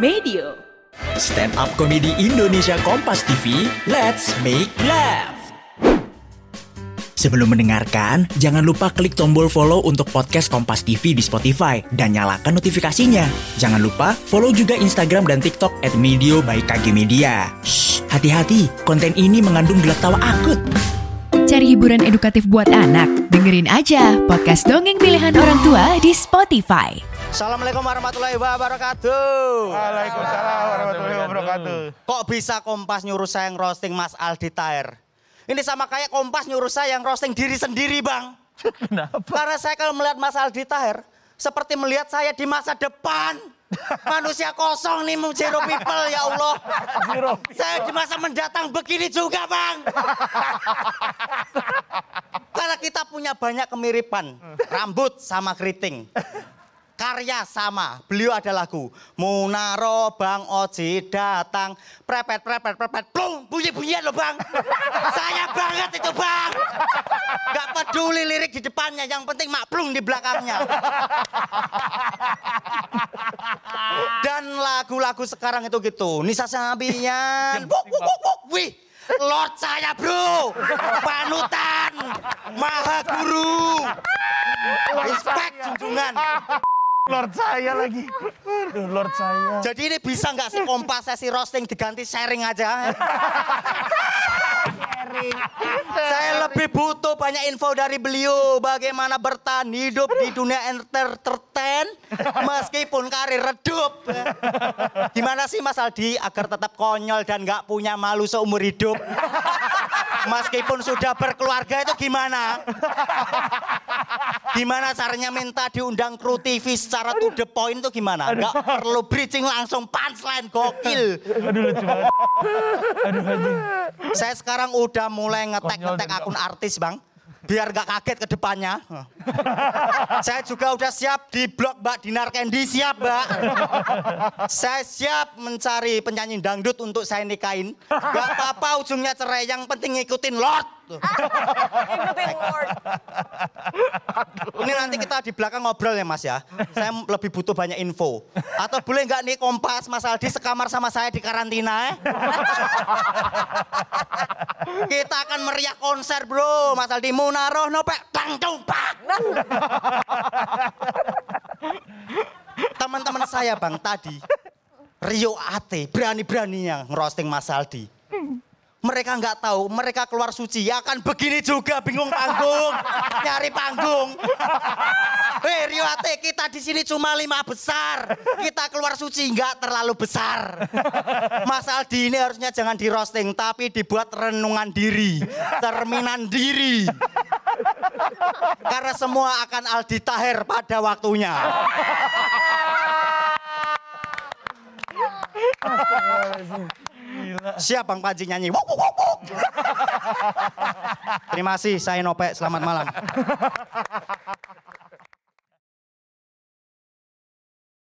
Medio. Stand up komedi Indonesia Kompas TV, let's make laugh. Sebelum mendengarkan, jangan lupa klik tombol follow untuk podcast Kompas TV di Spotify dan nyalakan notifikasinya. Jangan lupa follow juga Instagram dan TikTok at Medio by KG Media. Shh, hati-hati, konten ini mengandung gelak tawa akut. Cari hiburan edukatif buat anak? Dengerin aja podcast dongeng pilihan orang tua di Spotify. Assalamualaikum warahmatullahi wabarakatuh. Waalaikumsalam warahmatullahi wabarakatuh. Kok bisa Kompas nyuruh saya yang roasting Mas Aldi Taher? Ini sama kayak Kompas nyuruh saya yang roasting diri sendiri, Bang. Kenapa? Karena saya kalau melihat Mas Aldi Taher seperti melihat saya di masa depan. Manusia kosong nih zero people ya Allah. Zero. Saya di masa mendatang begini juga, Bang. Karena kita punya banyak kemiripan. Rambut sama keriting. Karya sama, beliau ada lagu Munaro Bang Oji datang. Prepet, prepet, prepet Plung, bunyi-bunyian loh bang. Saya banget itu bang. Gak peduli lirik di depannya Yang penting mak plung di belakangnya. Dan lagu-lagu sekarang itu gitu. Nisa Sabian. Wuk, wuk, wuk, wuk. Wih Lord saya bro. Panutan Maha Guru Respect junjungan Lord saya lagi. Aduh, Lord saya. Jadi ini bisa nggak sih kompas sesi roasting diganti sharing aja? sharing. Saya lebih butuh banyak info dari beliau bagaimana bertahan hidup di dunia entertain meskipun karir redup. Gimana sih Mas Aldi agar tetap konyol dan nggak punya malu seumur hidup? Meskipun sudah berkeluarga itu gimana? Gimana caranya minta diundang kru TV secara to the point itu gimana? Gak perlu bridging langsung punchline gokil. Aduh lucu banget. Aduh anjing. Saya sekarang udah mulai ngetek-ngetek akun artis bang. Biar gak kaget ke depannya. Saya juga udah siap di blog Mbak Dinar Candy siap mbak. Saya siap mencari penyanyi dangdut untuk saya nikahin. Gak apa-apa ujungnya cerai, yang penting ngikutin Lord. Ini nanti kita di belakang ngobrol ya mas ya. Saya lebih butuh banyak info. Atau boleh nggak nih kompas Mas Aldi sekamar sama saya di karantina eh? Kita akan meriah konser bro. Mas Aldi Munaroh nopek tang tumpak. Teman-teman saya bang tadi Rio Ate berani-beraninya ngerosting Mas Aldi. Mereka nggak tahu, mereka keluar suci ya akan begini juga bingung panggung, nyari panggung. Hei Rio Ate, kita di sini cuma lima besar, kita keluar suci nggak terlalu besar. Mas Aldi ini harusnya jangan di roasting, tapi dibuat renungan diri, cerminan diri. Karena semua akan Aldi Taher pada waktunya. Siap Bang Panji nyanyi. Wuk, wuk, wuk. Terima kasih, saya Nopek. Selamat malam.